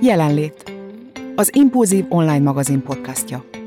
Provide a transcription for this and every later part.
Jelenlét. Az Impulzív online magazin podcastja.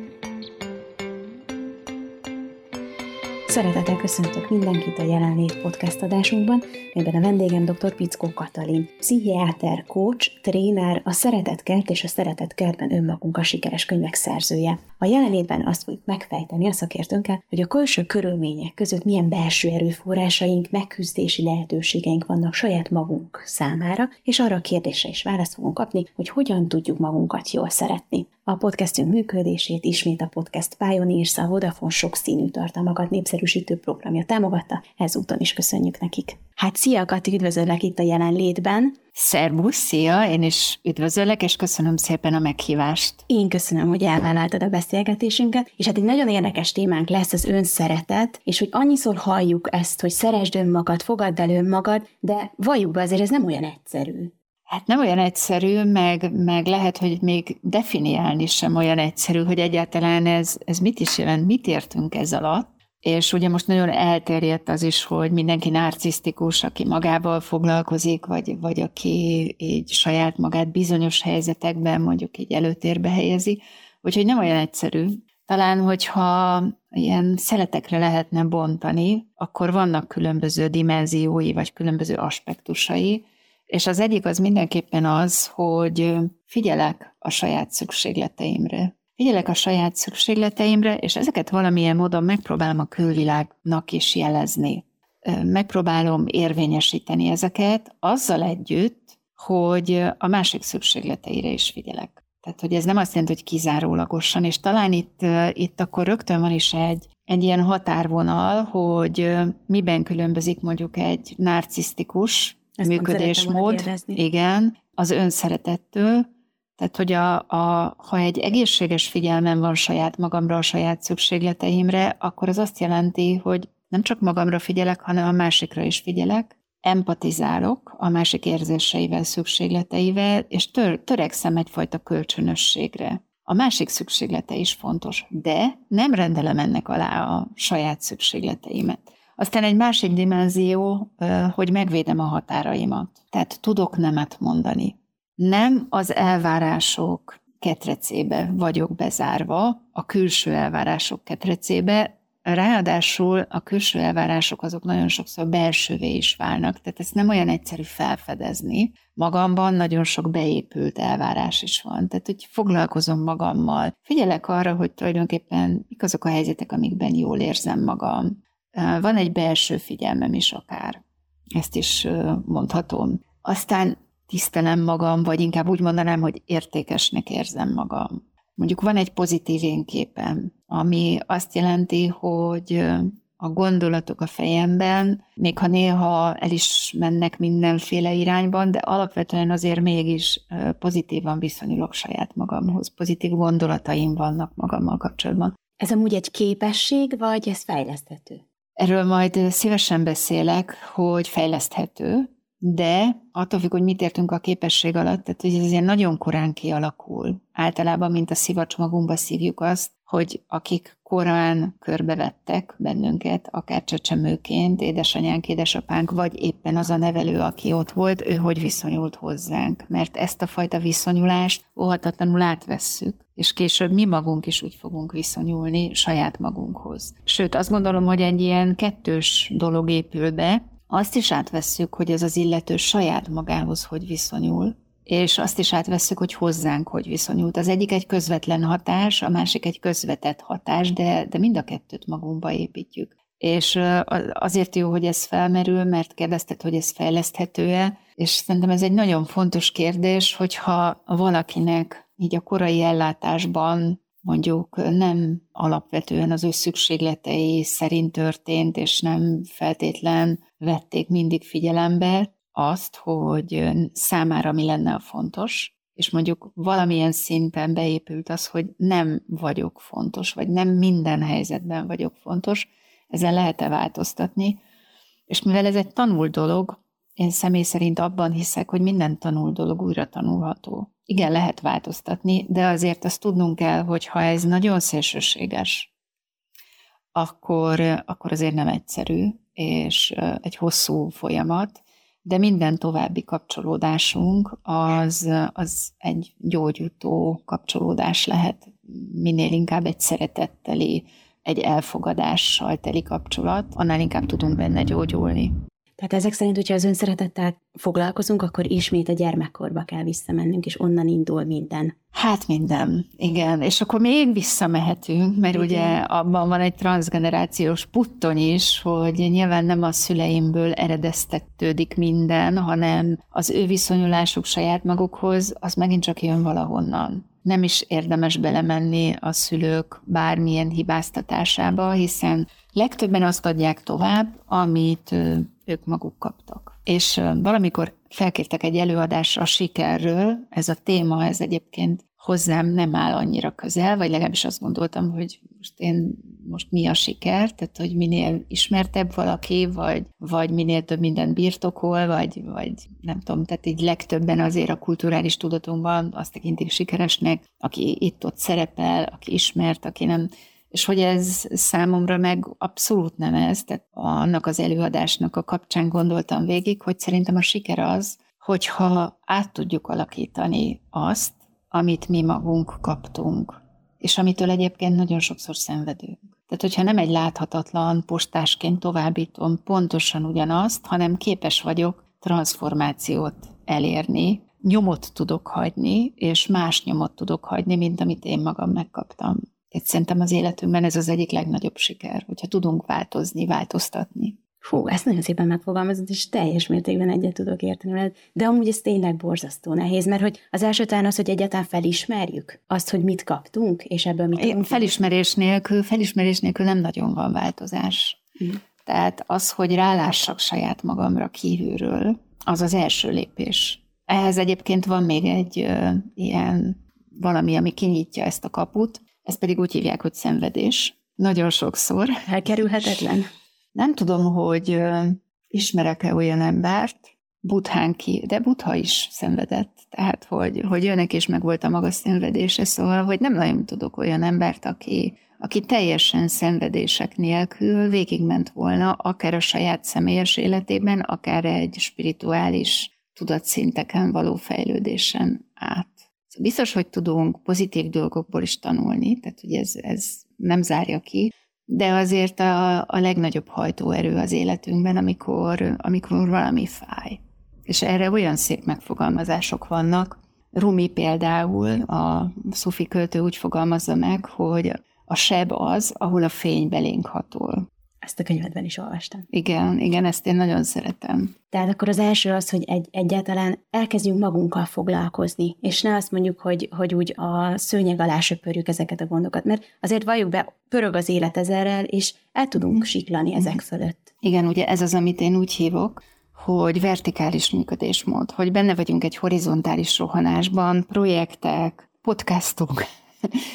Szeretettel köszöntök mindenkit a Jelenlét podcast adásunkban, melyben a vendégem dr. Pickó Katalin, pszichiáter, coach, tréner, a Szeretetkert és a Szeretetkertben önmagunk a sikeres könyvek szerzője. A jelenlétben azt fogjuk megfejteni a szakértőnkkel, hogy a külső körülmények között milyen belső erőforrásaink, megküzdési lehetőségeink vannak saját magunk számára, és arra a kérdésre is választ fogunk kapni, hogy hogyan tudjuk magunkat jól szeretni. A podcastünk működését ismét a Podcast Pioneers, a Vodafone sokszínű tartalmakat népszerűsítő programja támogatta, ezúton is köszönjük nekik. Hát szia Kati, üdvözöllek itt a jelenlétben. Szerbusz, szia, én is üdvözöllek, és köszönöm szépen a meghívást. Én köszönöm, hogy elvállaltad a beszélgetésünket, és hát egy nagyon érdekes témánk lesz az önszeretet, és hogy annyiszor halljuk ezt, hogy szeresd önmagad, fogadd el önmagad, de valljuk be, azért ez nem olyan egyszerű. Hát nem olyan egyszerű, meg, meg lehet, hogy még definiálni sem olyan egyszerű, hogy egyáltalán ez, ez mit is jelent, mit értünk ez alatt. És ugye most nagyon elterjedt az is, hogy mindenki narcisztikus, aki magával foglalkozik, vagy, vagy aki így saját magát bizonyos helyzetekben mondjuk így előtérbe helyezi, úgyhogy nem olyan egyszerű. Talán, hogyha ilyen szeletekre lehetne bontani, akkor vannak különböző dimenziói, vagy különböző aspektusai, és az egyik az mindenképpen az, hogy figyelek a saját szükségleteimre. Figyelek a saját szükségleteimre, és ezeket valamilyen módon megpróbálom a külvilágnak is jelezni. Megpróbálom érvényesíteni ezeket azzal együtt, hogy a másik szükségleteire is figyelek. Tehát, hogy ez nem azt jelenti, hogy kizárólagosan, és talán itt, itt akkor rögtön van is egy, egy ilyen határvonal, hogy miben különbözik mondjuk egy narcisztikus ezt működésmód, igen, az önszeretettől, tehát, hogy a, a, ha egy egészséges figyelmem van saját magamra, a saját szükségleteimre, akkor az azt jelenti, hogy nem csak magamra figyelek, hanem a másikra is figyelek, empatizálok a másik érzéseivel, szükségleteivel, és tör, törekszem egyfajta kölcsönösségre. A másik szükséglete is fontos, de nem rendelem ennek alá a saját szükségleteimet. Aztán egy másik dimenzió, hogy megvédem a határaimat. Tehát tudok nemet mondani. Nem az elvárások ketrecébe vagyok bezárva, a külső elvárások ketrecébe, Ráadásul a külső elvárások azok nagyon sokszor belsővé is válnak, tehát ezt nem olyan egyszerű felfedezni. Magamban nagyon sok beépült elvárás is van, tehát hogy foglalkozom magammal. Figyelek arra, hogy tulajdonképpen mik azok a helyzetek, amikben jól érzem magam. Van egy belső figyelmem is akár, ezt is mondhatom. Aztán tisztelem magam, vagy inkább úgy mondanám, hogy értékesnek érzem magam. Mondjuk van egy pozitív énképem, ami azt jelenti, hogy a gondolatok a fejemben, még ha néha el is mennek mindenféle irányban, de alapvetően azért mégis pozitívan viszonyulok saját magamhoz, pozitív gondolataim vannak magammal kapcsolatban. Ez amúgy egy képesség, vagy ez fejleszthető? Erről majd szívesen beszélek, hogy fejleszthető, de attól függ, hogy mit értünk a képesség alatt, tehát hogy ez ilyen nagyon korán kialakul. Általában, mint a szivacs magunkba szívjuk azt, hogy akik korán körbevettek bennünket, akár csecsemőként, édesanyánk, édesapánk, vagy éppen az a nevelő, aki ott volt, ő hogy viszonyult hozzánk. Mert ezt a fajta viszonyulást óhatatlanul átvesszük, és később mi magunk is úgy fogunk viszonyulni saját magunkhoz. Sőt, azt gondolom, hogy egy ilyen kettős dolog épül be, azt is átvesszük, hogy ez az illető saját magához hogy viszonyul, és azt is átvesszük, hogy hozzánk hogy viszonyult. Az egyik egy közvetlen hatás, a másik egy közvetett hatás, de, de mind a kettőt magunkba építjük. És azért jó, hogy ez felmerül, mert kérdezted, hogy ez fejleszthető-e, és szerintem ez egy nagyon fontos kérdés, hogyha valakinek így a korai ellátásban mondjuk nem alapvetően az ő szükségletei szerint történt, és nem feltétlen vették mindig figyelembe azt, hogy számára mi lenne a fontos, és mondjuk valamilyen szinten beépült az, hogy nem vagyok fontos, vagy nem minden helyzetben vagyok fontos, ezen lehet-e változtatni. És mivel ez egy tanult dolog, én személy szerint abban hiszek, hogy minden tanult dolog újra tanulható. Igen, lehet változtatni, de azért azt tudnunk kell, hogy ha ez nagyon szélsőséges, akkor, akkor azért nem egyszerű, és egy hosszú folyamat, de minden további kapcsolódásunk az, az egy gyógyító kapcsolódás lehet, minél inkább egy szeretetteli, egy elfogadással teli kapcsolat, annál inkább tudunk benne gyógyulni. Tehát ezek szerint, hogyha az önszeretettel foglalkozunk, akkor ismét a gyermekkorba kell visszamennünk, és onnan indul minden. Hát minden, igen. És akkor még visszamehetünk, mert igen. ugye abban van egy transgenerációs puttony is, hogy nyilván nem a szüleimből eredeztetődik minden, hanem az ő viszonyulásuk saját magukhoz, az megint csak jön valahonnan nem is érdemes belemenni a szülők bármilyen hibáztatásába, hiszen legtöbben azt adják tovább, amit ők maguk kaptak. És valamikor felkértek egy előadásra a sikerről, ez a téma, ez egyébként hozzám nem áll annyira közel, vagy legalábbis azt gondoltam, hogy most én most mi a siker, tehát hogy minél ismertebb valaki, vagy, vagy minél több mindent birtokol, vagy, vagy nem tudom, tehát így legtöbben azért a kulturális tudatunkban azt tekintik sikeresnek, aki itt-ott szerepel, aki ismert, aki nem, és hogy ez számomra meg abszolút nem ez, tehát annak az előadásnak a kapcsán gondoltam végig, hogy szerintem a siker az, hogyha át tudjuk alakítani azt, amit mi magunk kaptunk, és amitől egyébként nagyon sokszor szenvedünk. Tehát, hogyha nem egy láthatatlan postásként továbbítom pontosan ugyanazt, hanem képes vagyok transformációt elérni, nyomot tudok hagyni, és más nyomot tudok hagyni, mint amit én magam megkaptam. Tehát szerintem az életünkben ez az egyik legnagyobb siker, hogyha tudunk változni, változtatni. Fú, ezt nagyon szépen megfogalmazott, és teljes mértékben egyet tudok érteni veled. De amúgy ez tényleg borzasztó nehéz, mert hogy az első talán az, hogy egyáltalán felismerjük azt, hogy mit kaptunk, és ebből mit Én felismerés nélkül, felismerés nélkül nem nagyon van változás. Hmm. Tehát az, hogy rálássak saját magamra kívülről, az az első lépés. Ehhez egyébként van még egy ö, ilyen valami, ami kinyitja ezt a kaput, ezt pedig úgy hívják, hogy szenvedés. Nagyon sokszor. Elkerülhetetlen. Nem tudom, hogy ismerek-e olyan embert, Buthán ki, de Butha is szenvedett, tehát hogy, hogy jönnek és meg volt a maga szenvedése, szóval, hogy nem nagyon tudok olyan embert, aki, aki teljesen szenvedések nélkül végigment volna, akár a saját személyes életében, akár egy spirituális tudatszinteken való fejlődésen át. Szóval biztos, hogy tudunk pozitív dolgokból is tanulni, tehát hogy ez, ez nem zárja ki, de azért a, a legnagyobb hajtóerő az életünkben, amikor, amikor valami fáj. És erre olyan szép megfogalmazások vannak. Rumi például, a szufi költő úgy fogalmazza meg, hogy a seb az, ahol a fény belénk hatol. Ezt a könyvedben is olvastam. Igen, igen, ezt én nagyon szeretem. Tehát akkor az első az, hogy egy, egyáltalán elkezdjünk magunkkal foglalkozni, és ne azt mondjuk, hogy, hogy úgy a szőnyeg alá söpörjük ezeket a gondokat, mert azért valljuk be, pörög az élet ezerrel, és el tudunk siklani ezek fölött. Igen, ugye ez az, amit én úgy hívok, hogy vertikális működésmód, hogy benne vagyunk egy horizontális rohanásban, projektek, podcastok,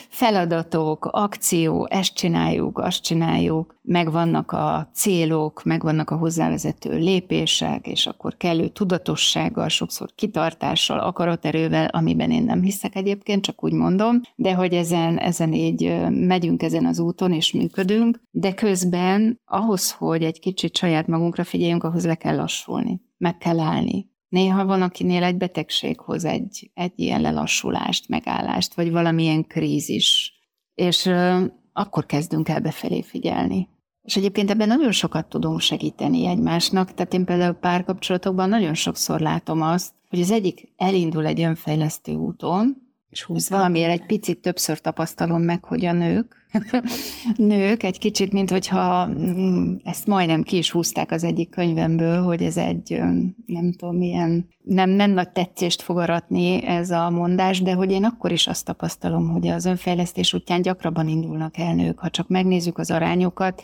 feladatok, akció, ezt csináljuk, azt csináljuk, megvannak a célok, megvannak a hozzávezető lépések, és akkor kellő tudatossággal, sokszor kitartással, akaraterővel, amiben én nem hiszek egyébként, csak úgy mondom, de hogy ezen, ezen így megyünk ezen az úton, és működünk, de közben ahhoz, hogy egy kicsit saját magunkra figyeljünk, ahhoz le kell lassulni, meg kell állni, Néha van, akinél egy betegség hoz egy, egy ilyen lelassulást, megállást, vagy valamilyen krízis. És ö, akkor kezdünk el befelé figyelni. És egyébként ebben nagyon sokat tudunk segíteni egymásnak. Tehát én például párkapcsolatokban nagyon sokszor látom azt, hogy az egyik elindul egy önfejlesztő úton, és húz valamiért egy picit többször tapasztalom meg, hogy a nők, nők egy kicsit, mint hogyha mm, ezt majdnem ki is húzták az egyik könyvemből, hogy ez egy, nem tudom, milyen, nem, nem nagy tetszést fog aratni ez a mondás, de hogy én akkor is azt tapasztalom, hogy az önfejlesztés útján gyakrabban indulnak el nők. Ha csak megnézzük az arányokat,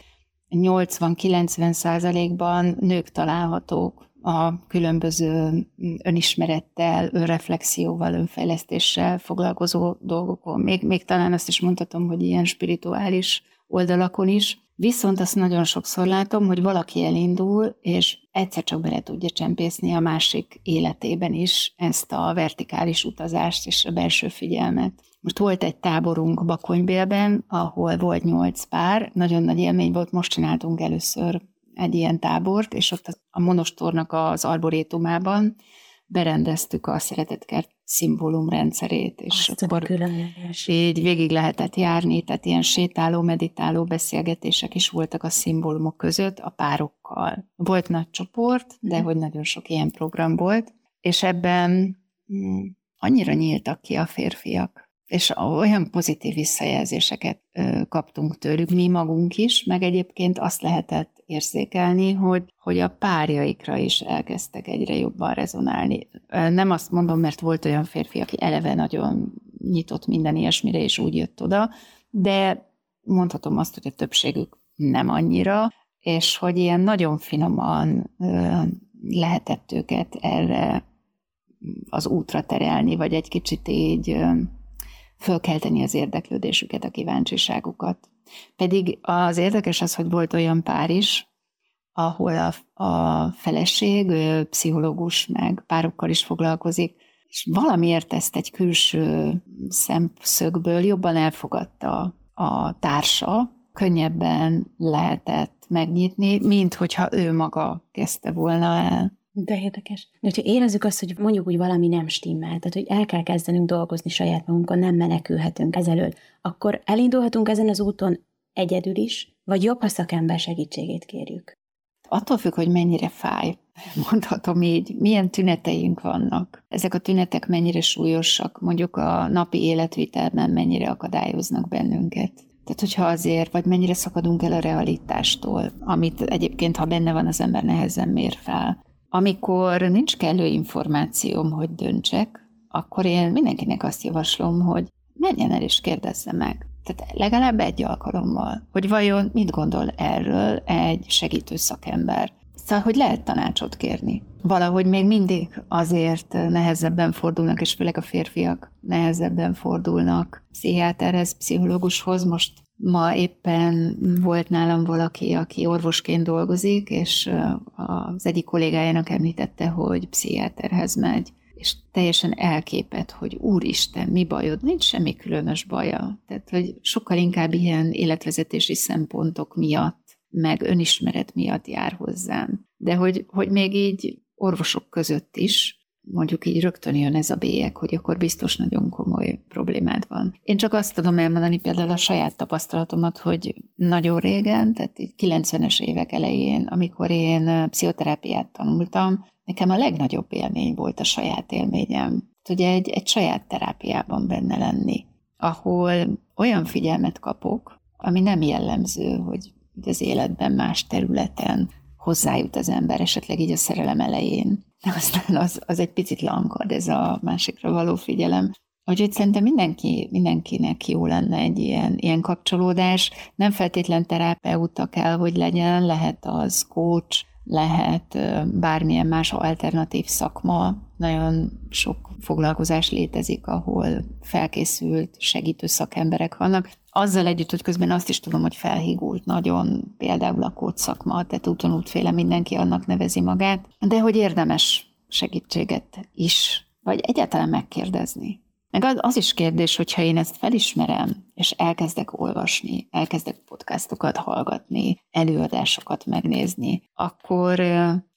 80-90 százalékban nők találhatók a különböző önismerettel, önreflexióval, önfejlesztéssel foglalkozó dolgokon. Még, még talán azt is mondhatom, hogy ilyen spirituális oldalakon is. Viszont azt nagyon sokszor látom, hogy valaki elindul, és egyszer csak bele tudja csempészni a másik életében is ezt a vertikális utazást és a belső figyelmet. Most volt egy táborunk Bakonybélben, ahol volt nyolc pár, nagyon nagy élmény volt, most csináltunk először egy ilyen tábort, és ott a monostornak az arborétumában berendeztük a szeretetkert szimbólumrendszerét, és Azt akkor különleges. így végig lehetett járni, tehát ilyen sétáló, meditáló beszélgetések is voltak a szimbólumok között a párokkal. Volt nagy csoport, de Mhm. hogy nagyon sok ilyen program volt, és ebben mm, annyira nyíltak ki a férfiak, és olyan pozitív visszajelzéseket kaptunk tőlük, mi magunk is, meg egyébként azt lehetett érzékelni, hogy, hogy a párjaikra is elkezdtek egyre jobban rezonálni. Nem azt mondom, mert volt olyan férfi, aki eleve nagyon nyitott minden ilyesmire, és úgy jött oda, de mondhatom azt, hogy a többségük nem annyira, és hogy ilyen nagyon finoman lehetett őket erre az útra terelni, vagy egy kicsit így fölkelteni az érdeklődésüket, a kíváncsiságukat. Pedig az érdekes az, hogy volt olyan pár is, ahol a, a feleség, ő pszichológus, meg párokkal is foglalkozik, és valamiért ezt egy külső szemszögből jobban elfogadta a társa, könnyebben lehetett megnyitni, mint hogyha ő maga kezdte volna el. De érdekes. De hogyha érezzük azt, hogy mondjuk úgy valami nem stimmel, tehát hogy el kell kezdenünk dolgozni saját magunkon, nem menekülhetünk ezelől, akkor elindulhatunk ezen az úton egyedül is, vagy jobb, ha szakember segítségét kérjük. Attól függ, hogy mennyire fáj, mondhatom így, milyen tüneteink vannak. Ezek a tünetek mennyire súlyosak, mondjuk a napi életvitelben mennyire akadályoznak bennünket. Tehát, hogyha azért, vagy mennyire szakadunk el a realitástól, amit egyébként, ha benne van az ember, nehezen mér fel. Amikor nincs kellő információm, hogy döntsek, akkor én mindenkinek azt javaslom, hogy menjen el és kérdezze meg. Tehát legalább egy alkalommal, hogy vajon mit gondol erről egy segítő szakember. Szóval, hogy lehet tanácsot kérni. Valahogy még mindig azért nehezebben fordulnak, és főleg a férfiak nehezebben fordulnak pszichiáterhez, pszichológushoz. Most ma éppen volt nálam valaki, aki orvosként dolgozik, és az egyik kollégájának említette, hogy pszichiáterhez megy és teljesen elképet, hogy úristen, mi bajod? Nincs semmi különös baja. Tehát, hogy sokkal inkább ilyen életvezetési szempontok miatt, meg önismeret miatt jár hozzám. De hogy, hogy még így orvosok között is, mondjuk így rögtön jön ez a bélyek, hogy akkor biztos nagyon komoly problémád van. Én csak azt tudom elmondani például a saját tapasztalatomat, hogy nagyon régen, tehát így 90-es évek elején, amikor én pszichoterápiát tanultam, nekem a legnagyobb élmény volt a saját élményem. Ugye egy, egy saját terápiában benne lenni, ahol olyan figyelmet kapok, ami nem jellemző, hogy az életben más területen hozzájut az ember, esetleg így a szerelem elején. De aztán az, az egy picit lankad, ez a másikra való figyelem. Úgyhogy szerintem mindenki, mindenkinek jó lenne egy ilyen, ilyen kapcsolódás. Nem feltétlen terapeuta kell, hogy legyen, lehet az coach, lehet bármilyen más alternatív szakma. Nagyon sok foglalkozás létezik, ahol felkészült, segítő szakemberek vannak. Azzal együtt, hogy közben azt is tudom, hogy felhígult nagyon például a kód szakma, tehát úton útféle mindenki annak nevezi magát, de hogy érdemes segítséget is, vagy egyáltalán megkérdezni. Meg az, az is kérdés, hogyha én ezt felismerem, és elkezdek olvasni, elkezdek podcastokat hallgatni, előadásokat megnézni, akkor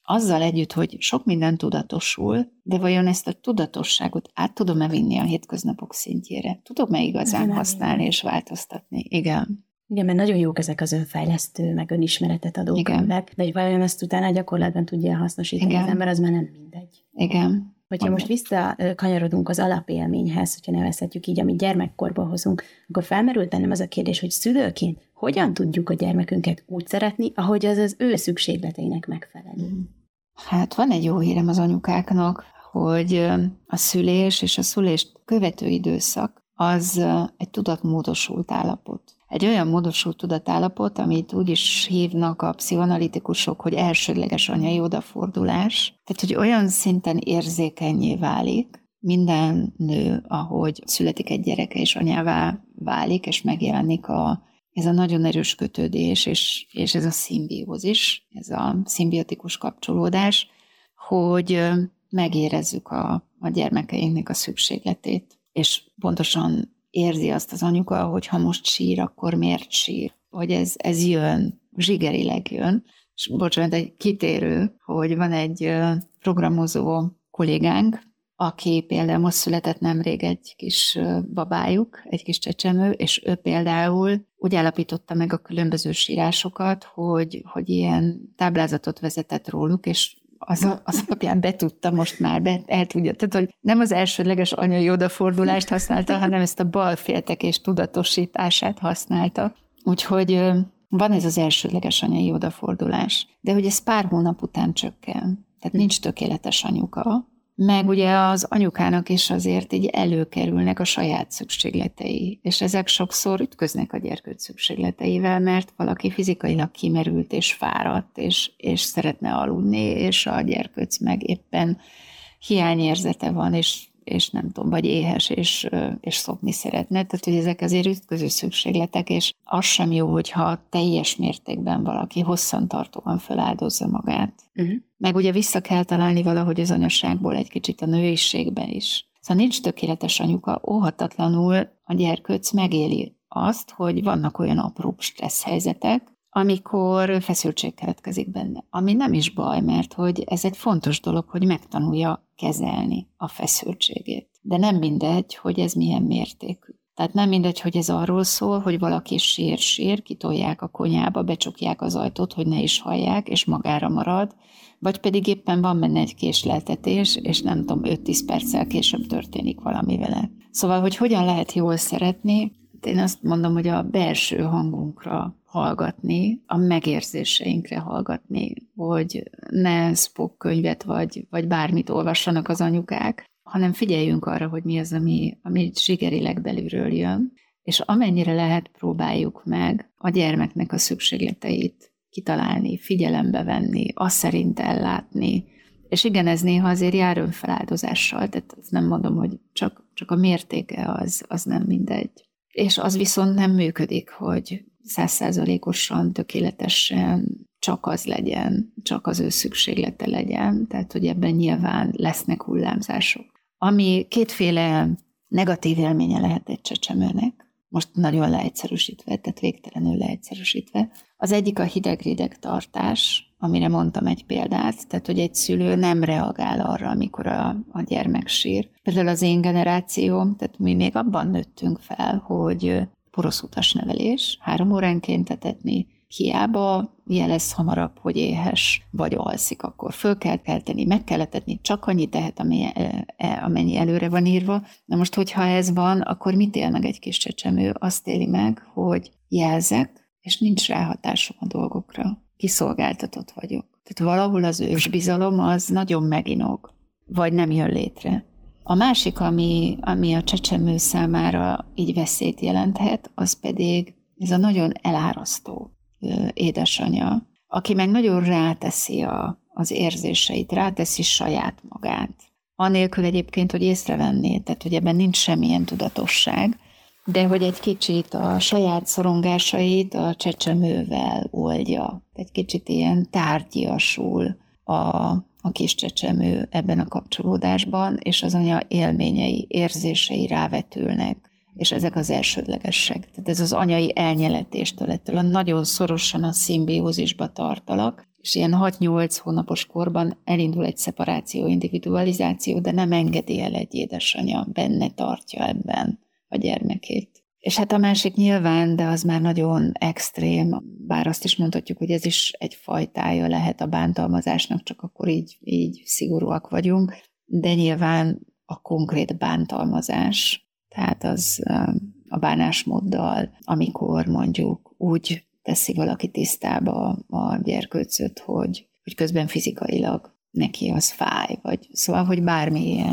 azzal együtt, hogy sok minden tudatosul, de vajon ezt a tudatosságot át tudom-e vinni a hétköznapok szintjére? Tudom-e igazán Nem. használni és változtatni? Igen. Igen, mert nagyon jók ezek az önfejlesztő, meg önismeretet adó Igen. könyvek, de hogy vajon ezt utána a gyakorlatban tudja hasznosítani Igen. az ember, az már nem mindegy. Igen. Hogyha most visszakanyarodunk az alapélményhez, hogyha nevezhetjük így, amit gyermekkorból hozunk, akkor felmerült bennem az a kérdés, hogy szülőként hogyan tudjuk a gyermekünket úgy szeretni, ahogy az az ő szükségleteinek megfelelő. Hát van egy jó hírem az anyukáknak, hogy a szülés és a szülést követő időszak az egy tudatmódosult állapot. Egy olyan módosult tudatállapot, amit úgy is hívnak a pszichoanalitikusok, hogy elsődleges anyai odafordulás. Tehát, hogy olyan szinten érzékenyé válik minden nő, ahogy születik egy gyereke és anyává válik, és megjelenik a, ez a nagyon erős kötődés, és, és ez a szimbiózis, ez a szimbiotikus kapcsolódás, hogy megérezzük a, a gyermekeinknek a szükségletét. És pontosan érzi azt az anyuka, hogy ha most sír, akkor miért sír. Hogy ez, ez jön, zsigerileg jön. És bocsánat, egy kitérő, hogy van egy programozó kollégánk, aki például most született nemrég egy kis babájuk, egy kis csecsemő, és ő például úgy állapította meg a különböző sírásokat, hogy, hogy ilyen táblázatot vezetett róluk, és az, az alapján betudta most már, be, el tudja. Tehát, hogy nem az elsődleges anyai odafordulást használta, hanem ezt a balféltekés tudatosítását használta. Úgyhogy van ez az elsődleges anyai odafordulás. De hogy ez pár hónap után csökken. Tehát nincs tökéletes anyuka, meg ugye az anyukának is azért így előkerülnek a saját szükségletei, és ezek sokszor ütköznek a gyerkőc szükségleteivel, mert valaki fizikailag kimerült és fáradt, és, és szeretne aludni, és a gyerkőc meg éppen hiányérzete van, és és nem tudom, vagy éhes, és, és szopni szeretne. Tehát, hogy ezek azért ütköző szükségletek, és az sem jó, hogyha teljes mértékben valaki hosszantartóan feláldozza magát. Uh-huh. Meg ugye vissza kell találni valahogy az anyasságból egy kicsit a nőiségben is. Szóval nincs tökéletes anyuka, óhatatlanul a gyerkőc megéli azt, hogy vannak olyan apró stressz helyzetek, amikor feszültség keletkezik benne. Ami nem is baj, mert hogy ez egy fontos dolog, hogy megtanulja kezelni a feszültségét. De nem mindegy, hogy ez milyen mértékű. Tehát nem mindegy, hogy ez arról szól, hogy valaki sír-sír, kitolják a konyába, becsukják az ajtót, hogy ne is hallják, és magára marad, vagy pedig éppen van benne egy késleltetés, és nem tudom, 5-10 perccel később történik valami vele. Szóval, hogy hogyan lehet jól szeretni, én azt mondom, hogy a belső hangunkra hallgatni, a megérzéseinkre hallgatni, hogy ne Spock könyvet vagy, vagy bármit olvassanak az anyukák, hanem figyeljünk arra, hogy mi az, ami, ami zsigerileg belülről jön, és amennyire lehet próbáljuk meg a gyermeknek a szükségleteit kitalálni, figyelembe venni, azt szerint ellátni, és igen, ez néha azért jár önfeláldozással, tehát nem mondom, hogy csak, csak a mértéke az, az nem mindegy. És az viszont nem működik, hogy százszázalékosan, tökéletesen csak az legyen, csak az ő szükséglete legyen, tehát hogy ebben nyilván lesznek hullámzások. Ami kétféle negatív élménye lehet egy csecsemőnek, most nagyon leegyszerűsítve, tehát végtelenül leegyszerűsítve. Az egyik a hideg-rideg tartás, amire mondtam egy példát, tehát hogy egy szülő nem reagál arra, amikor a, a gyermek sír. Például az én generációm, tehát mi még abban nőttünk fel, hogy porosz nevelés, három óránként etetni, hiába jelez hamarabb, hogy éhes, vagy alszik, akkor föl kell kelteni, meg kell etetni, csak annyi tehet, e, amennyi előre van írva. Na most, hogyha ez van, akkor mit él meg egy kis csecsemő? Azt éli meg, hogy jelzek, és nincs ráhatásom a dolgokra. Kiszolgáltatott vagyok. Tehát valahol az ősbizalom az nagyon meginog, vagy nem jön létre. A másik, ami, ami a csecsemő számára így veszélyt jelenthet, az pedig ez a nagyon elárasztó édesanyja, aki meg nagyon ráteszi a, az érzéseit, ráteszi saját magát. Anélkül egyébként, hogy észrevenné, tehát hogy ebben nincs semmilyen tudatosság, de hogy egy kicsit a saját szorongásait a csecsemővel oldja. Egy kicsit ilyen tárgyiasul a, a kis csecsemő ebben a kapcsolódásban, és az anya élményei, érzései rávetülnek, és ezek az elsődlegesek. Tehát ez az anyai elnyeletéstől, ettől a nagyon szorosan a szimbiózisba tartalak, és ilyen 6-8 hónapos korban elindul egy szeparáció, individualizáció, de nem engedi el egy édesanyja, benne tartja ebben a gyermekét. És hát a másik nyilván, de az már nagyon extrém, bár azt is mondhatjuk, hogy ez is egy fajtája lehet a bántalmazásnak, csak akkor így, így szigorúak vagyunk, de nyilván a konkrét bántalmazás, tehát az a bánásmóddal, amikor mondjuk úgy teszi valaki tisztába a gyerkőcöt, hogy, hogy közben fizikailag neki az fáj, vagy szóval, hogy bármi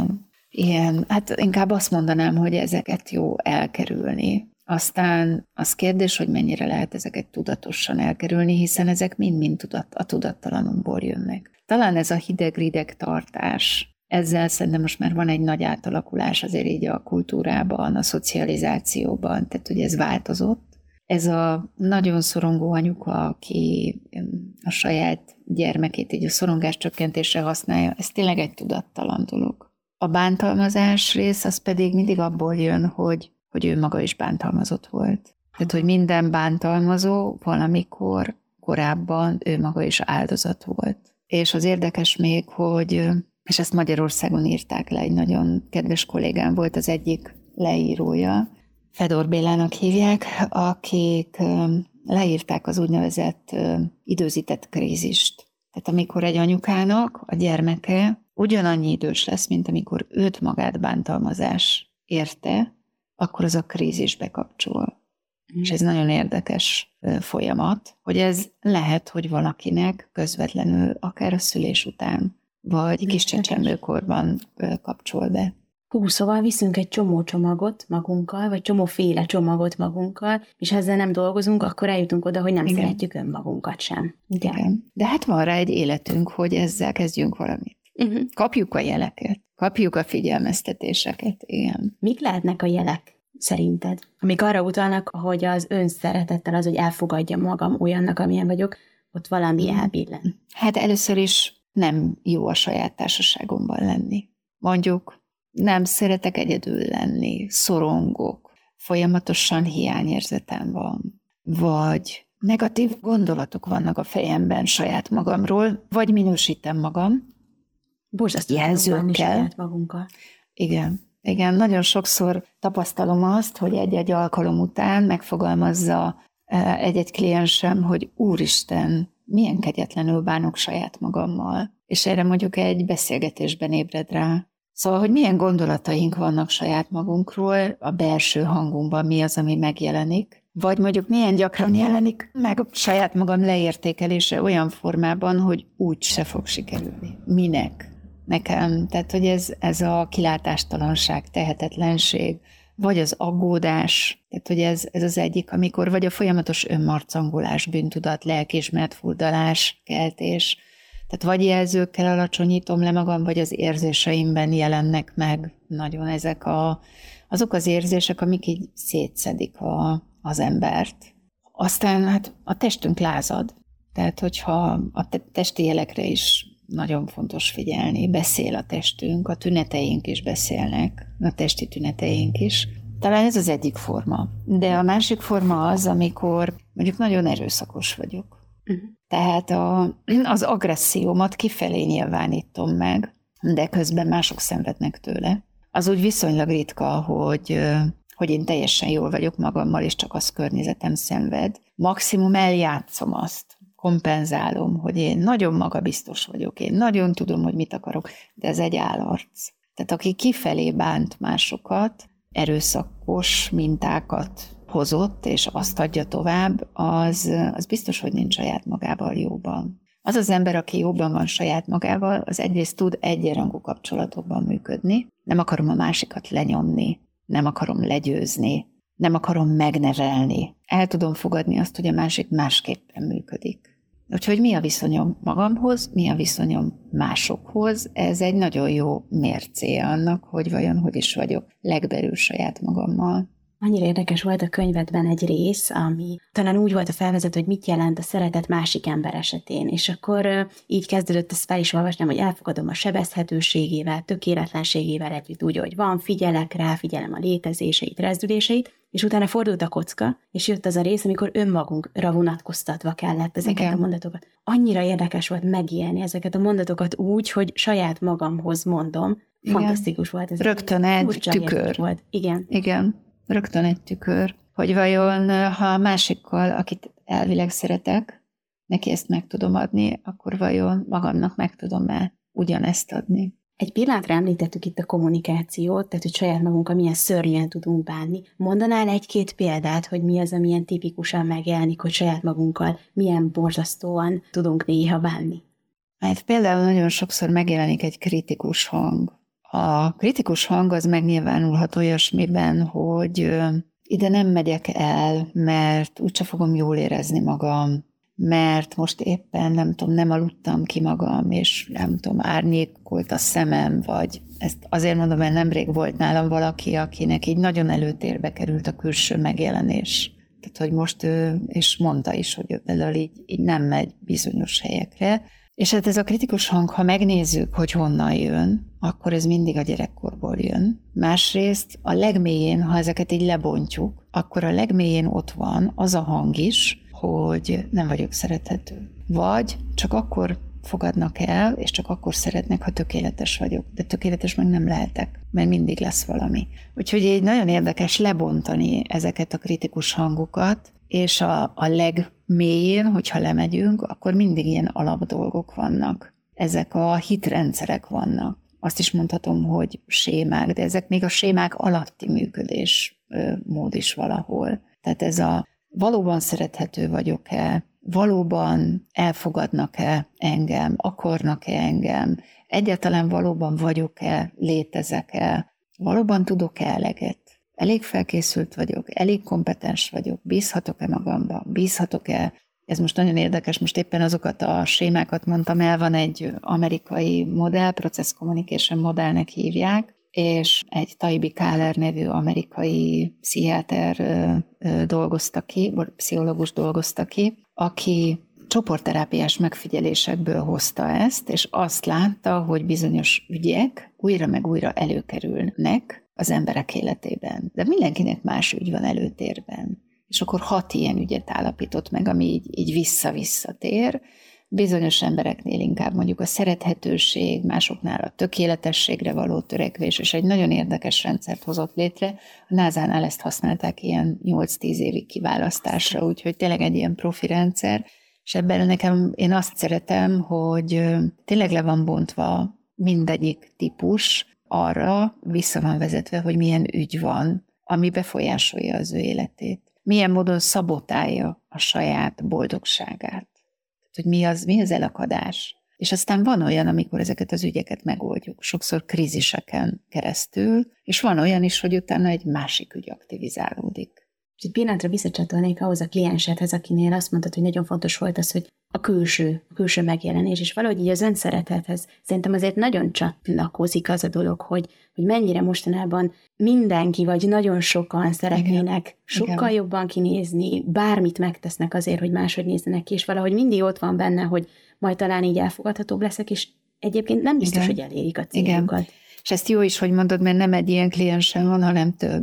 ilyen hát inkább azt mondanám, hogy ezeket jó elkerülni. Aztán az kérdés, hogy mennyire lehet ezeket tudatosan elkerülni, hiszen ezek mind-mind tudat, a tudattalanunkból jönnek. Talán ez a hideg-rideg tartás, ezzel szerintem most már van egy nagy átalakulás azért így a kultúrában, a szocializációban, tehát hogy ez változott. Ez a nagyon szorongó anyuka, aki a saját gyermekét így a szorongás csökkentésre használja, ez tényleg egy tudattalan dolog. A bántalmazás rész az pedig mindig abból jön, hogy, hogy ő maga is bántalmazott volt. Tehát, hogy minden bántalmazó valamikor korábban ő maga is áldozat volt. És az érdekes még, hogy, és ezt Magyarországon írták le, egy nagyon kedves kollégám volt az egyik leírója, Fedor Bélának hívják, akik leírták az úgynevezett időzített krízist. Tehát amikor egy anyukának a gyermeke ugyanannyi idős lesz, mint amikor őt magát bántalmazás érte, akkor az a krízisbe kapcsol. Mm. És ez nagyon érdekes folyamat, hogy ez lehet, hogy valakinek közvetlenül akár a szülés után, vagy kis csecsemőkorban kapcsol be. Hú, szóval viszünk egy csomó csomagot magunkkal, vagy csomóféle csomagot magunkkal, és ha ezzel nem dolgozunk, akkor eljutunk oda, hogy nem Igen. szeretjük önmagunkat sem. Ugye? Igen. De hát van rá egy életünk, hogy ezzel kezdjünk valamit. Uh-huh. Kapjuk a jeleket, kapjuk a figyelmeztetéseket, igen. Mik lehetnek a jelek szerinted? Amik arra utalnak, hogy az önszeretettel az, hogy elfogadja magam olyannak, amilyen vagyok, ott valami elbillen. Hát először is nem jó a saját társaságomban lenni. Mondjuk nem szeretek egyedül lenni, szorongok, folyamatosan hiányérzetem van, vagy negatív gondolatok vannak a fejemben saját magamról, vagy minősítem magam, Borzasztó jelzőkkel. magunkkal. Igen, igen, nagyon sokszor tapasztalom azt, hogy egy-egy alkalom után megfogalmazza e, egy-egy kliensem, hogy úristen, milyen kegyetlenül bánok saját magammal. És erre mondjuk egy beszélgetésben ébred rá. Szóval, hogy milyen gondolataink vannak saját magunkról, a belső hangunkban mi az, ami megjelenik, vagy mondjuk milyen gyakran jelenik meg a saját magam leértékelése olyan formában, hogy úgy se fog sikerülni. Minek? Nekem, tehát, hogy ez, ez a kilátástalanság, tehetetlenség, vagy az aggódás, tehát hogy ez, ez az egyik, amikor vagy a folyamatos önmarcangolás, bűntudat, lelkismert furdalás, keltés, tehát vagy jelzőkkel alacsonyítom le magam, vagy az érzéseimben jelennek meg nagyon ezek a, azok az érzések, amik így szétszedik a, az embert. Aztán hát a testünk lázad, tehát hogyha a testi jelekre is nagyon fontos figyelni, beszél a testünk, a tüneteink is beszélnek, a testi tüneteink is. Talán ez az egyik forma. De a másik forma az, amikor mondjuk nagyon erőszakos vagyok Uh-huh. Tehát a, az agressziómat kifelé nyilvánítom meg, de közben mások szenvednek tőle. Az úgy viszonylag ritka, hogy, hogy én teljesen jól vagyok magammal, és csak az környezetem szenved. Maximum eljátszom azt, kompenzálom, hogy én nagyon magabiztos vagyok, én nagyon tudom, hogy mit akarok, de ez egy állarc. Tehát aki kifelé bánt másokat, erőszakos mintákat hozott, és azt adja tovább, az, az biztos, hogy nincs saját magával jóban. Az az ember, aki jobban van saját magával, az egyrészt tud egyenrangú kapcsolatokban működni, nem akarom a másikat lenyomni, nem akarom legyőzni, nem akarom megnevelni. El tudom fogadni azt, hogy a másik másképpen működik. Úgyhogy mi a viszonyom magamhoz, mi a viszonyom másokhoz, ez egy nagyon jó mércéje annak, hogy vajon hogy is vagyok legbelül saját magammal. Annyira érdekes volt a könyvedben egy rész, ami talán úgy volt a felvezet, hogy mit jelent a szeretet másik ember esetén. És akkor így kezdődött ezt fel is olvasni, hogy elfogadom a sebezhetőségével, tökéletlenségével együtt úgy, hogy van, figyelek rá, figyelem a létezéseit, rezdüléseit, és utána fordult a kocka, és jött az a rész, amikor önmagunkra vonatkoztatva kellett ezeket Igen. a mondatokat. Annyira érdekes volt megélni ezeket a mondatokat úgy, hogy saját magamhoz mondom. Igen. Fantasztikus volt ez. Rögtön egy tükör. Volt. Igen. Igen rögtön egy tükör, hogy vajon ha a másikkal, akit elvileg szeretek, neki ezt meg tudom adni, akkor vajon magamnak meg tudom-e ugyanezt adni. Egy pillanatra említettük itt a kommunikációt, tehát hogy saját magunkkal milyen szörnyen tudunk bánni. Mondanál egy-két példát, hogy mi az, amilyen tipikusan megjelenik, hogy saját magunkkal milyen borzasztóan tudunk néha bánni? Hát például nagyon sokszor megjelenik egy kritikus hang, a kritikus hang az megnyilvánulhat olyasmiben, hogy ide nem megyek el, mert úgyse fogom jól érezni magam, mert most éppen nem tudom, nem aludtam ki magam, és nem tudom, árnyékolt a szemem, vagy ezt azért mondom, mert nemrég volt nálam valaki, akinek így nagyon előtérbe került a külső megjelenés. Tehát, hogy most ő, és mondta is, hogy ő így, így nem megy bizonyos helyekre, és hát ez a kritikus hang, ha megnézzük, hogy honnan jön, akkor ez mindig a gyerekkorból jön. Másrészt a legmélyén, ha ezeket így lebontjuk, akkor a legmélyén ott van az a hang is, hogy nem vagyok szerethető. Vagy csak akkor fogadnak el, és csak akkor szeretnek, ha tökéletes vagyok. De tökéletes meg nem lehetek, mert mindig lesz valami. Úgyhogy egy nagyon érdekes lebontani ezeket a kritikus hangokat, és a, a legmélyén, hogyha lemegyünk, akkor mindig ilyen alapdolgok vannak. Ezek a hitrendszerek vannak. Azt is mondhatom, hogy sémák, de ezek még a sémák alatti működés mód is valahol. Tehát ez a valóban szerethető vagyok-e, valóban elfogadnak-e engem, akarnak-e engem, egyáltalán valóban vagyok-e, létezek-e, valóban tudok-e eleget, elég felkészült vagyok, elég kompetens vagyok, bízhatok-e magamban, bízhatok-e, ez most nagyon érdekes, most éppen azokat a sémákat mondtam el, van egy amerikai modell, Process Communication modellnek hívják, és egy Taibi Káler nevű amerikai pszichiáter dolgozta ki, pszichológus dolgozta ki, aki csoportterápiás megfigyelésekből hozta ezt, és azt látta, hogy bizonyos ügyek újra meg újra előkerülnek az emberek életében. De mindenkinek más ügy van előtérben. És akkor hat ilyen ügyet állapított meg, ami így, így vissza-vissza tér, bizonyos embereknél inkább mondjuk a szerethetőség, másoknál a tökéletességre való törekvés, és egy nagyon érdekes rendszert hozott létre. A NASA-nál ezt használták ilyen 8-10 évig kiválasztásra, úgyhogy tényleg egy ilyen profi rendszer, és ebben nekem én azt szeretem, hogy tényleg le van bontva mindegyik típus arra vissza van vezetve, hogy milyen ügy van, ami befolyásolja az ő életét. Milyen módon szabotálja a saját boldogságát hogy mi az, mi az elakadás. És aztán van olyan, amikor ezeket az ügyeket megoldjuk, sokszor kríziseken keresztül, és van olyan is, hogy utána egy másik ügy aktivizálódik. És egy pillanatra visszacsatolnék ahhoz a kliensedhez, akinél azt mondtad, hogy nagyon fontos volt az, hogy a külső, a külső megjelenés, és valahogy így az önszeretethez szerintem azért nagyon csatlakozik az a dolog, hogy, hogy mennyire mostanában mindenki, vagy nagyon sokan szeretnének Igen. sokkal Igen. jobban kinézni, bármit megtesznek azért, hogy máshogy nézzenek ki, és valahogy mindig ott van benne, hogy majd talán így elfogadhatóbb leszek, és egyébként nem biztos, Igen. hogy elérik a céljukat. Igen. És ezt jó is, hogy mondod, mert nem egy ilyen kliensem van, hanem több,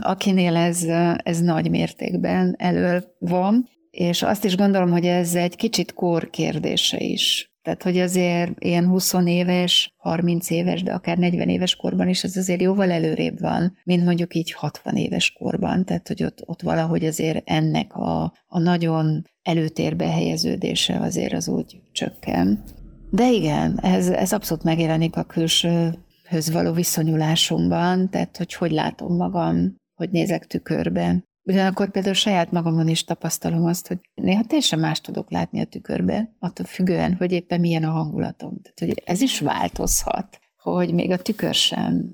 akinél ez, ez nagy mértékben elő van, és azt is gondolom, hogy ez egy kicsit kor kérdése is. Tehát, hogy azért ilyen 20 éves, 30 éves, de akár 40 éves korban is ez azért jóval előrébb van, mint mondjuk így 60 éves korban. Tehát, hogy ott, ott valahogy azért ennek a, a nagyon előtérbe helyeződése azért az úgy csökken. De igen, ez, ez abszolút megjelenik a külső höz való viszonyulásunkban, tehát hogy hogy látom magam, hogy nézek tükörbe. Ugyanakkor például saját magamon is tapasztalom azt, hogy néha teljesen más tudok látni a tükörbe, attól függően, hogy éppen milyen a hangulatom. Tehát, hogy ez is változhat, hogy még a tükör sem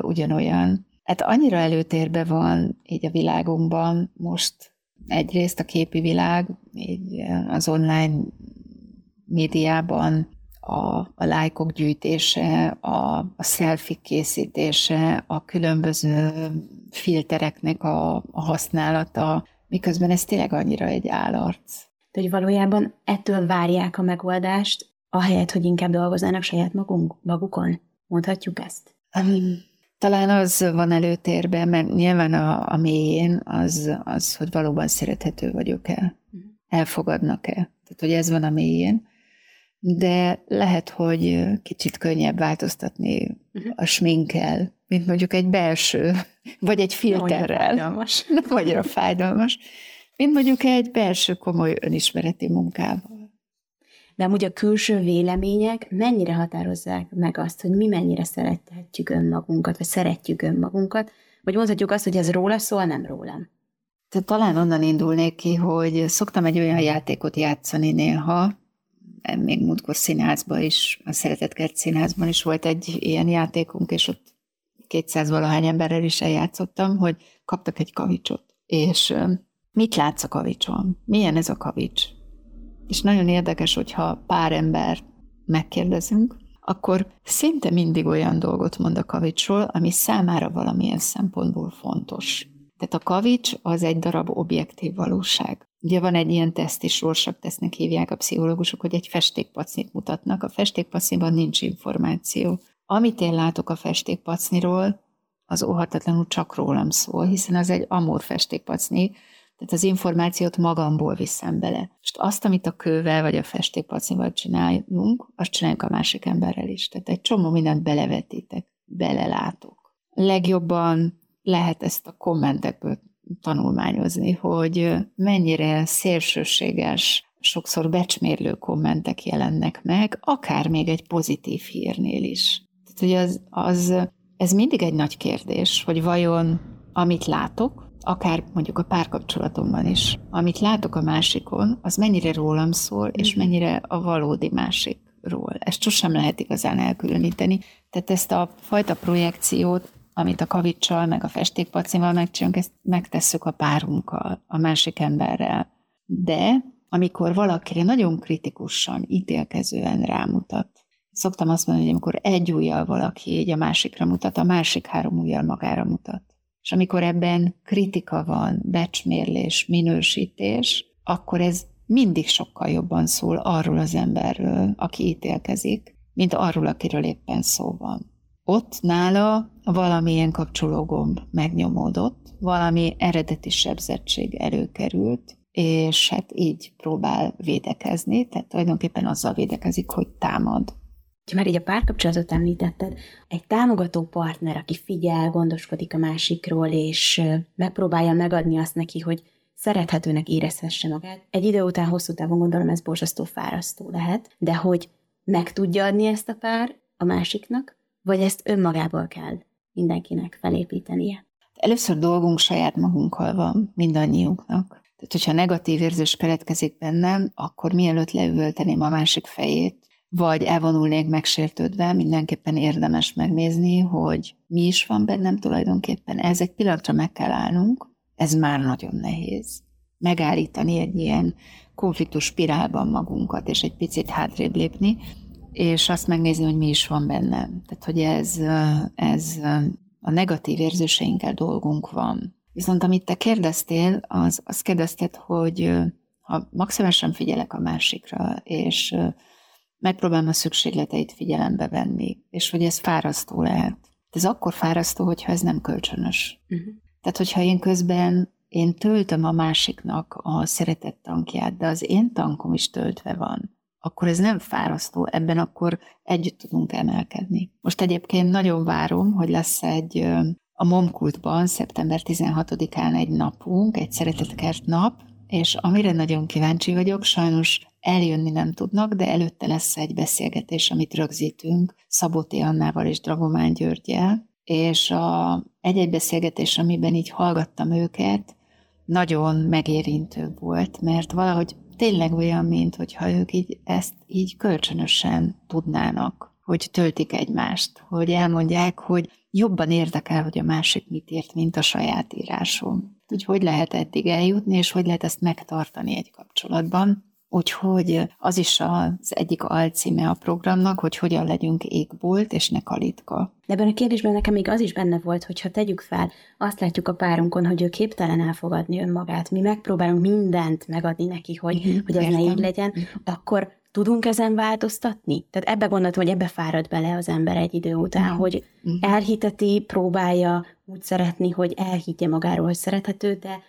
ugyanolyan. Hát annyira előtérbe van így a világunkban most egyrészt a képi világ, így az online médiában a, a lájkok gyűjtése, a, a selfie készítése, a különböző filtereknek a, a használata, miközben ez tényleg annyira egy állarc. De hogy valójában ettől várják a megoldást, ahelyett, hogy inkább dolgoznának saját magunk, magukon? Mondhatjuk ezt? Um, talán az van előtérben, mert nyilván a, a mélyén az, az, hogy valóban szerethető vagyok-e, mhm. elfogadnak-e. Tehát, hogy ez van a mélyén de lehet, hogy kicsit könnyebb változtatni uh-huh. a sminkkel, mint mondjuk egy belső, vagy egy filterrel. Nem fájdalmas. Nem annyira fájdalmas, mint mondjuk egy belső komoly önismereti munkával. De amúgy a külső vélemények mennyire határozzák meg azt, hogy mi mennyire szerethetjük önmagunkat, vagy szeretjük önmagunkat, vagy mondhatjuk azt, hogy ez róla szól, nem rólam. Tehát talán onnan indulnék ki, hogy szoktam egy olyan játékot játszani néha, még múltkor színházban is, a Szeretetkert színházban is volt egy ilyen játékunk, és ott 200 valahány emberrel is eljátszottam, hogy kaptak egy kavicsot. És mit látsz a kavicson? Milyen ez a kavics? És nagyon érdekes, hogyha pár ember megkérdezünk, akkor szinte mindig olyan dolgot mond a kavicsról, ami számára valamilyen szempontból fontos. Tehát a kavics az egy darab objektív valóság. Ugye van egy ilyen teszt is, Rorschach tesznek hívják a pszichológusok, hogy egy festékpacnit mutatnak. A festékpacniban nincs információ. Amit én látok a festékpacniról, az óhatatlanul csak rólam szól, hiszen az egy amor festékpacni, Tehát az információt magamból viszem bele. Most azt, amit a kővel vagy a festékpacival csináljunk, azt csináljuk a másik emberrel is. Tehát egy csomó mindent belevetítek, belelátok. Legjobban lehet ezt a kommentekből tanulmányozni, hogy mennyire szélsőséges, sokszor becsmérlő kommentek jelennek meg, akár még egy pozitív hírnél is. Tehát, hogy az, az, ez mindig egy nagy kérdés, hogy vajon amit látok, akár mondjuk a párkapcsolatomban is, amit látok a másikon, az mennyire rólam szól, és mhm. mennyire a valódi másikról. Ezt sosem lehet igazán elkülöníteni. Tehát ezt a fajta projekciót, amit a kavicsal, meg a festékpacival megcsinálunk, ezt megtesszük a párunkkal, a másik emberrel. De amikor valakire nagyon kritikusan, ítélkezően rámutat, szoktam azt mondani, hogy amikor egy ujjal valaki így a másikra mutat, a másik három ujjal magára mutat. És amikor ebben kritika van, becsmérlés, minősítés, akkor ez mindig sokkal jobban szól arról az emberről, aki ítélkezik, mint arról, akiről éppen szó van. Ott nála valamilyen kapcsológomb megnyomódott, valami eredeti sebzettség előkerült, és hát így próbál védekezni, tehát tulajdonképpen azzal védekezik, hogy támad. Ha már így a párkapcsolatot említetted, egy támogató partner, aki figyel, gondoskodik a másikról, és megpróbálja megadni azt neki, hogy szerethetőnek érezhesse magát. Egy idő után, hosszú távon gondolom ez borzasztó fárasztó lehet, de hogy meg tudja adni ezt a pár a másiknak, vagy ezt önmagából kell mindenkinek felépítenie? Először dolgunk saját magunkkal van, mindannyiunknak. Tehát, hogyha negatív érzés keletkezik bennem, akkor mielőtt leüvölteném a másik fejét, vagy elvonulnék megsértődve, mindenképpen érdemes megnézni, hogy mi is van bennem tulajdonképpen. Ez egy pillanatra meg kell állnunk, ez már nagyon nehéz. Megállítani egy ilyen konfliktus spirálban magunkat, és egy picit hátrébb lépni, és azt megnézni, hogy mi is van bennem. Tehát, hogy ez, ez a negatív érzéseinkkel dolgunk van. Viszont amit te kérdeztél, az, azt kérdezted, hogy ha maximálisan figyelek a másikra, és megpróbálom a szükségleteit figyelembe venni, és hogy ez fárasztó lehet. Ez akkor fárasztó, hogyha ez nem kölcsönös. Uh-huh. Tehát, hogyha én közben én töltöm a másiknak a szeretett tankját, de az én tankom is töltve van, akkor ez nem fárasztó, ebben akkor együtt tudunk emelkedni. Most egyébként nagyon várom, hogy lesz egy a Momkultban szeptember 16-án egy napunk, egy szeretetkert nap, és amire nagyon kíváncsi vagyok, sajnos eljönni nem tudnak, de előtte lesz egy beszélgetés, amit rögzítünk Szabóti Annával és Dragomán Györgyel, és a egy-egy beszélgetés, amiben így hallgattam őket, nagyon megérintő volt, mert valahogy tényleg olyan, mint hogyha ők így ezt így kölcsönösen tudnának, hogy töltik egymást, hogy elmondják, hogy jobban érdekel, hogy a másik mit ért, mint a saját írásom. Hogy hogy lehet eddig eljutni, és hogy lehet ezt megtartani egy kapcsolatban. Úgyhogy az is az egyik alcíme a programnak, hogy hogyan legyünk égbolt, és ne kalitka. De ebben a kérdésben nekem még az is benne volt, hogy ha tegyük fel, azt látjuk a párunkon, hogy ő képtelen elfogadni önmagát, mi megpróbálunk mindent megadni neki, hogy, uh-huh, hogy ez értem. ne így legyen, uh-huh. akkor tudunk ezen változtatni? Tehát ebbe gondoltam, hogy ebbe fárad bele az ember egy idő után, uh-huh. hogy uh-huh. elhiteti, próbálja úgy szeretni, hogy elhiggye magáról, hogy szerethető, de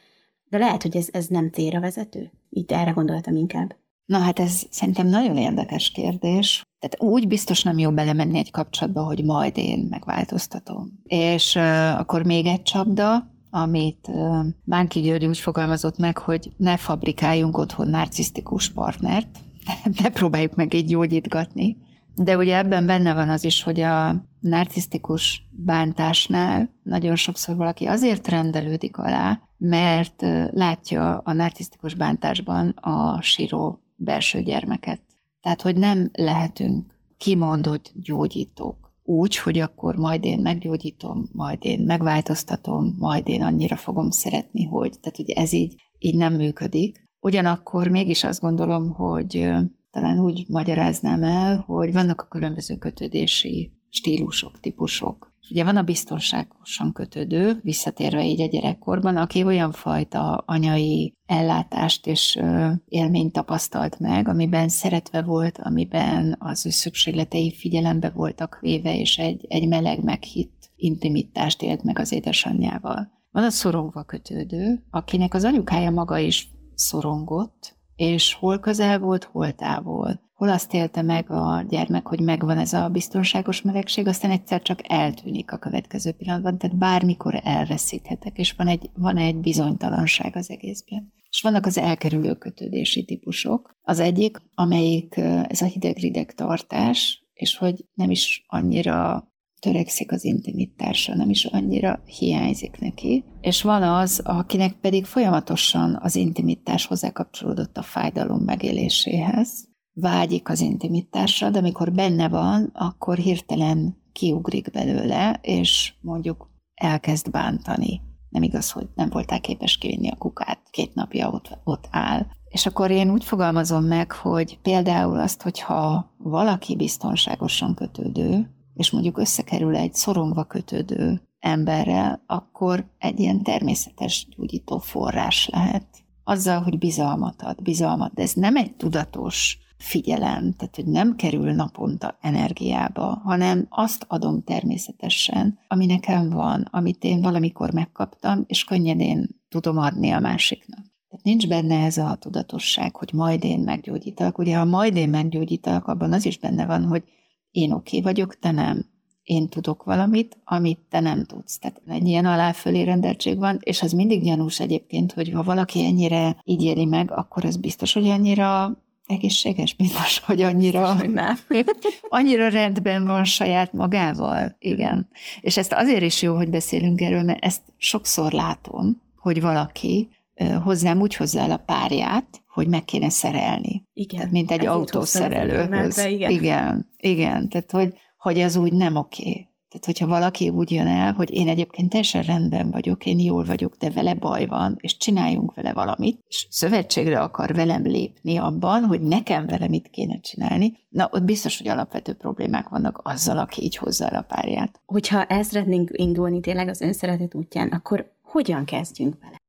de lehet, hogy ez, ez nem célra vezető? Itt erre gondoltam inkább. Na hát ez szerintem nagyon érdekes kérdés. Tehát úgy biztos nem jó belemenni egy kapcsolatba, hogy majd én megváltoztatom. És uh, akkor még egy csapda, amit uh, Bánki György úgy fogalmazott meg, hogy ne fabrikáljunk otthon narcisztikus partnert, ne próbáljuk meg így gyógyítgatni. De ugye ebben benne van az is, hogy a narcisztikus bántásnál nagyon sokszor valaki azért rendelődik alá, mert látja a narcisztikus bántásban a síró belső gyermeket. Tehát, hogy nem lehetünk kimondott gyógyítók. Úgy, hogy akkor majd én meggyógyítom, majd én megváltoztatom, majd én annyira fogom szeretni, hogy, tehát hogy ez így, így nem működik. Ugyanakkor mégis azt gondolom, hogy talán úgy magyaráznám el, hogy vannak a különböző kötődési stílusok, típusok. Ugye van a biztonságosan kötődő, visszatérve így a gyerekkorban, aki olyan fajta anyai ellátást és élményt tapasztalt meg, amiben szeretve volt, amiben az ő szükségletei figyelembe voltak véve, és egy, egy meleg meghitt intimitást élt meg az édesanyjával. Van a szorongva kötődő, akinek az anyukája maga is szorongott, és hol közel volt, hol távol. Hol azt élte meg a gyermek, hogy megvan ez a biztonságos melegség, aztán egyszer csak eltűnik a következő pillanatban, tehát bármikor elveszíthetek, és van egy, van egy bizonytalanság az egészben. És vannak az elkerülő kötődési típusok. Az egyik, amelyik ez a hideg-rideg tartás, és hogy nem is annyira törekszik az intimitásra, nem is annyira hiányzik neki. És van az, akinek pedig folyamatosan az intimitás hozzákapcsolódott a fájdalom megéléséhez, vágyik az intimitásra, de amikor benne van, akkor hirtelen kiugrik belőle, és mondjuk elkezd bántani. Nem igaz, hogy nem voltál képes kivinni a kukát, két napja ott, ott áll. És akkor én úgy fogalmazom meg, hogy például azt, hogyha valaki biztonságosan kötődő, és mondjuk összekerül egy szorongva kötődő emberrel, akkor egy ilyen természetes gyógyító forrás lehet. Azzal, hogy bizalmat ad, bizalmat, de ez nem egy tudatos figyelem, tehát hogy nem kerül naponta energiába, hanem azt adom természetesen, ami nekem van, amit én valamikor megkaptam, és könnyedén tudom adni a másiknak. Tehát nincs benne ez a tudatosság, hogy majd én meggyógyítalak. Ugye, ha majd én meggyógyítalak, abban az is benne van, hogy én oké okay vagyok, te nem. Én tudok valamit, amit te nem tudsz. Tehát egy ilyen aláfölé rendeltség van, és az mindig gyanús egyébként, hogy ha valaki ennyire így éli meg, akkor az biztos, hogy annyira egészséges, biztos, hogy annyira, nem. annyira rendben van saját magával. Igen. És ezt azért is jó, hogy beszélünk erről, mert ezt sokszor látom, hogy valaki hozzám úgy hozzá a párját, hogy meg kéne szerelni. Igen. Tehát, mint egy autószerelőhöz. Igen. igen. Igen. Tehát, hogy, hogy ez úgy nem oké. Tehát, hogyha valaki úgy jön el, hogy én egyébként teljesen rendben vagyok, én jól vagyok, de vele baj van, és csináljunk vele valamit, és szövetségre akar velem lépni abban, hogy nekem vele mit kéne csinálni, na ott biztos, hogy alapvető problémák vannak azzal, aki így hozza el a párját. Hogyha el szeretnénk indulni tényleg az önszeretet útján, akkor hogyan kezdjünk vele?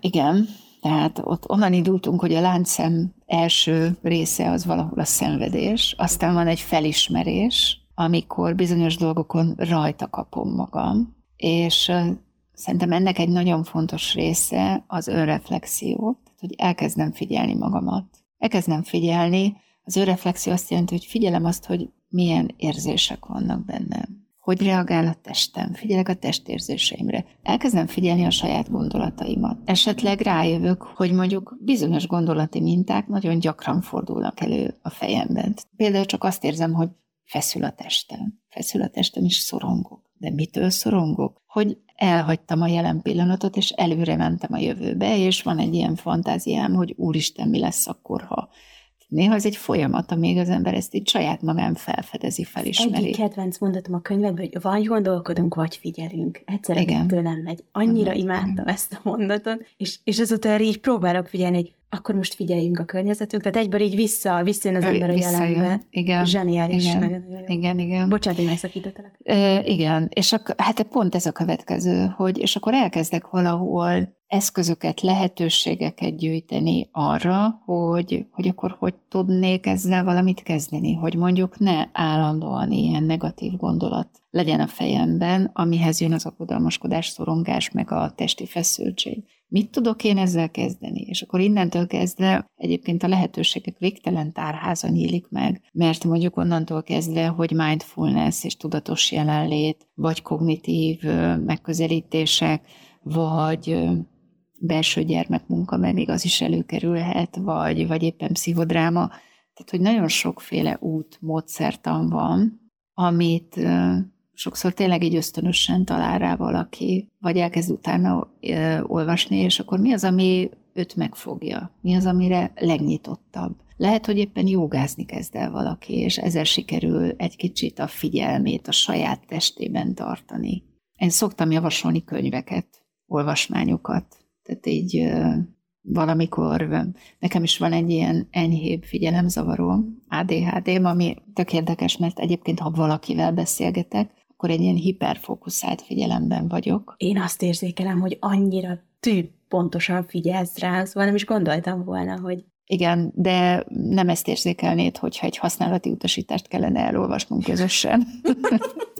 Igen, tehát ott onnan indultunk, hogy a láncszem első része az valahol a szenvedés, aztán van egy felismerés, amikor bizonyos dolgokon rajta kapom magam, és szerintem ennek egy nagyon fontos része az önreflexió, tehát hogy elkezdem figyelni magamat. Elkezdem figyelni, az önreflexió azt jelenti, hogy figyelem azt, hogy milyen érzések vannak bennem hogy reagál a testem, figyelek a testérzéseimre. Elkezdem figyelni a saját gondolataimat. Esetleg rájövök, hogy mondjuk bizonyos gondolati minták nagyon gyakran fordulnak elő a fejemben. Például csak azt érzem, hogy feszül a testem. Feszül a testem, és szorongok. De mitől szorongok? Hogy elhagytam a jelen pillanatot, és előre mentem a jövőbe, és van egy ilyen fantáziám, hogy úristen, mi lesz akkor, ha Néha ez egy folyamat, amíg az ember ezt így saját magán felfedezi, felismeri. Egyik kedvenc mondatom a könyvedben, hogy vagy gondolkodunk, vagy figyelünk. Egyszerre Igen. nem megy. Annyira uh-huh. imádtam ezt a mondatot, és, és azóta így próbálok figyelni, hogy akkor most figyeljünk a környezetünkre. Tehát egyből így vissza, visszajön az ember a jelenbe. Igen. Zseniális. Igen. Nagyon, nagyon igen, igen. Bocsánat, hogy megszakítottalak. E, igen, és ak- hát pont ez a következő, hogy és akkor elkezdek valahol eszközöket, lehetőségeket gyűjteni arra, hogy, hogy akkor hogy tudnék ezzel valamit kezdeni, hogy mondjuk ne állandóan ilyen negatív gondolat legyen a fejemben, amihez jön az aggodalmaskodás, szorongás, meg a testi feszültség. Mit tudok én ezzel kezdeni? És akkor innentől kezdve egyébként a lehetőségek végtelen tárháza nyílik meg, mert mondjuk onnantól kezdve, hogy mindfulness és tudatos jelenlét, vagy kognitív megközelítések, vagy belső gyermekmunka, mert még az is előkerülhet, vagy, vagy éppen pszichodráma. Tehát, hogy nagyon sokféle út, módszertan van, amit sokszor tényleg így ösztönösen talál rá valaki, vagy elkezd utána ö, olvasni, és akkor mi az, ami őt megfogja? Mi az, amire legnyitottabb? Lehet, hogy éppen jogázni kezd el valaki, és ezzel sikerül egy kicsit a figyelmét a saját testében tartani. Én szoktam javasolni könyveket, olvasmányokat, tehát így ö, valamikor nekem is van egy ilyen enyhébb figyelemzavaró, ADHD, ami tök érdekes, mert egyébként, ha valakivel beszélgetek, akkor egy ilyen hiperfókuszált figyelemben vagyok. Én azt érzékelem, hogy annyira tű pontosan figyelsz rá, szóval nem is gondoltam volna, hogy igen, de nem ezt érzékelnéd, hogyha egy használati utasítást kellene elolvasnunk közösen.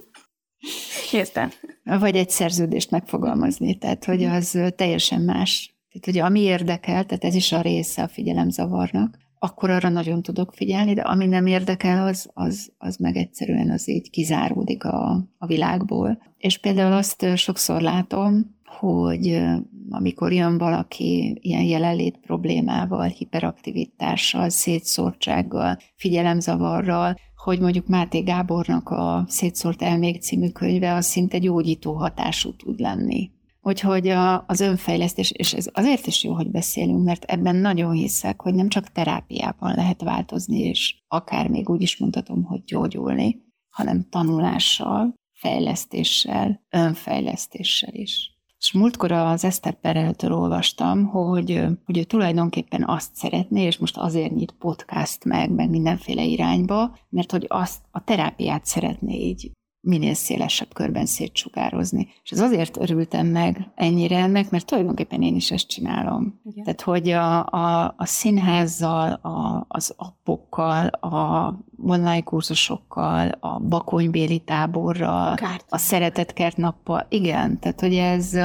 Értem. Vagy egy szerződést megfogalmazni, tehát hogy az teljesen más. Tehát ugye ami érdekel, tehát ez is a része a figyelemzavarnak, akkor arra nagyon tudok figyelni, de ami nem érdekel, az, az, az meg egyszerűen az így kizáródik a, a világból. És például azt sokszor látom, hogy amikor jön valaki ilyen jelenlét problémával, hiperaktivitással, szétszórtsággal, figyelemzavarral, hogy mondjuk Máté Gábornak a Szétszórt elmék című könyve az szinte gyógyító hatású tud lenni. Úgyhogy a, az önfejlesztés, és ez azért is jó, hogy beszélünk, mert ebben nagyon hiszek, hogy nem csak terápiában lehet változni, és akár még úgy is mondhatom, hogy gyógyulni, hanem tanulással, fejlesztéssel, önfejlesztéssel is. És múltkor az Eszter Pereltől olvastam, hogy, hogy ő tulajdonképpen azt szeretné, és most azért nyit podcast meg, meg mindenféle irányba, mert hogy azt a terápiát szeretné így minél szélesebb körben szétsugározni. És ez azért örültem meg ennyire ennek, mert tulajdonképpen én is ezt csinálom. Igen. Tehát, hogy a, a, a színházzal, a, az appokkal, a online kurzusokkal, a bakonybéli táborral, Kárt. a szeretetkert nappal, igen, tehát, hogy ez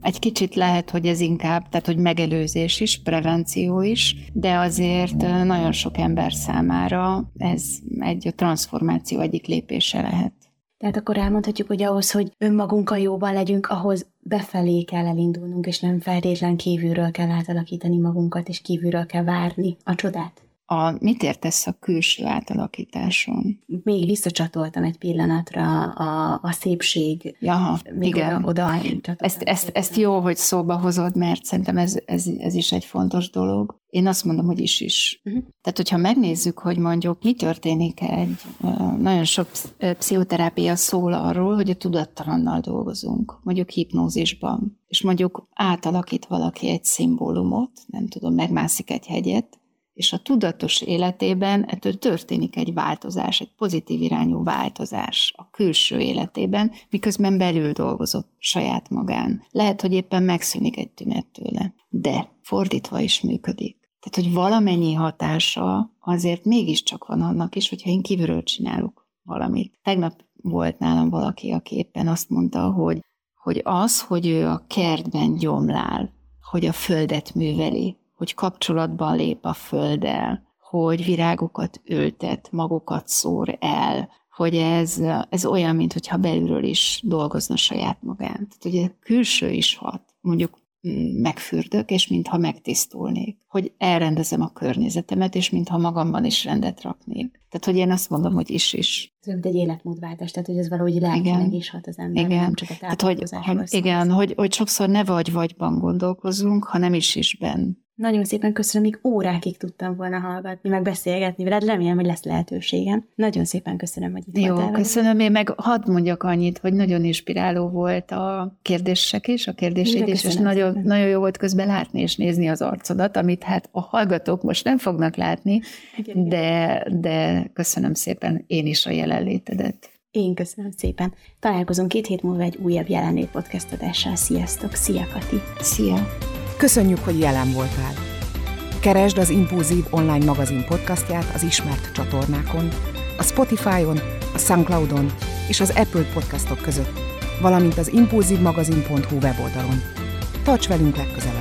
egy kicsit lehet, hogy ez inkább, tehát, hogy megelőzés is, prevenció is, de azért nagyon sok ember számára ez egy transformáció egyik lépése lehet. Tehát akkor elmondhatjuk, hogy ahhoz, hogy önmagunkkal jóban legyünk, ahhoz befelé kell elindulnunk, és nem feltétlen kívülről kell átalakítani magunkat, és kívülről kell várni a csodát. A, mit értesz a külső átalakításon? Még visszacsatoltam egy pillanatra a, a szépség. Jaha, Még igen. Oda, oda ezt, ezt, ezt jó, hogy szóba hozod, mert szerintem ez, ez, ez is egy fontos dolog. Én azt mondom, hogy is is. Uh-huh. Tehát, hogyha megnézzük, hogy mondjuk mi történik egy, nagyon sok pszichoterápia szól arról, hogy a tudattalannal dolgozunk, mondjuk hipnózisban, és mondjuk átalakít valaki egy szimbólumot, nem tudom, megmászik egy hegyet, és a tudatos életében ettől történik egy változás, egy pozitív irányú változás a külső életében, miközben belül dolgozott saját magán. Lehet, hogy éppen megszűnik egy tünet tőle, de fordítva is működik. Tehát, hogy valamennyi hatása azért mégiscsak van annak is, hogyha én kívülről csinálok valamit. Tegnap volt nálam valaki, aki éppen azt mondta, hogy, hogy az, hogy ő a kertben gyomlál, hogy a földet műveli, hogy kapcsolatban lép a földdel, hogy virágokat ültet, magukat szór el, hogy ez, ez olyan, mintha belülről is dolgozna saját magán. Tehát ugye külső is hat. Mondjuk mm, megfürdök, és mintha megtisztulnék. Hogy elrendezem a környezetemet, és mintha magamban is rendet raknék. Tehát, hogy én azt mondom, hogy is-is. Ez mint egy életmódváltás, tehát hogy ez valahogy lelkileg is hat az ember, igen. nem csak a tehát, hogy, Igen, hogy, hogy sokszor ne vagy-vagyban gondolkozunk, hanem is-isben. Nagyon szépen köszönöm, még órákig tudtam volna hallgatni, meg beszélgetni veled, remélem, hogy lesz lehetőségem. Nagyon szépen köszönöm, hogy itt Jó, voltál köszönöm, én meg hadd mondjak annyit, hogy nagyon inspiráló volt a kérdések is, a kérdéseid is, és nagyon, nagyon jó volt közben látni és nézni az arcodat, amit hát a hallgatók most nem fognak látni, de, de köszönöm szépen én is a jelenlétedet. Én köszönöm szépen. Találkozunk két hét múlva egy újabb jelenlét podcast adással. Sziasztok! Szia, Kati! Szia! Köszönjük, hogy jelen voltál! Keresd az Impulzív online magazin podcastját az ismert csatornákon, a Spotify-on, a Soundcloud-on és az Apple podcastok között, valamint az impulzívmagazin.hu weboldalon. Tarts velünk legközelebb!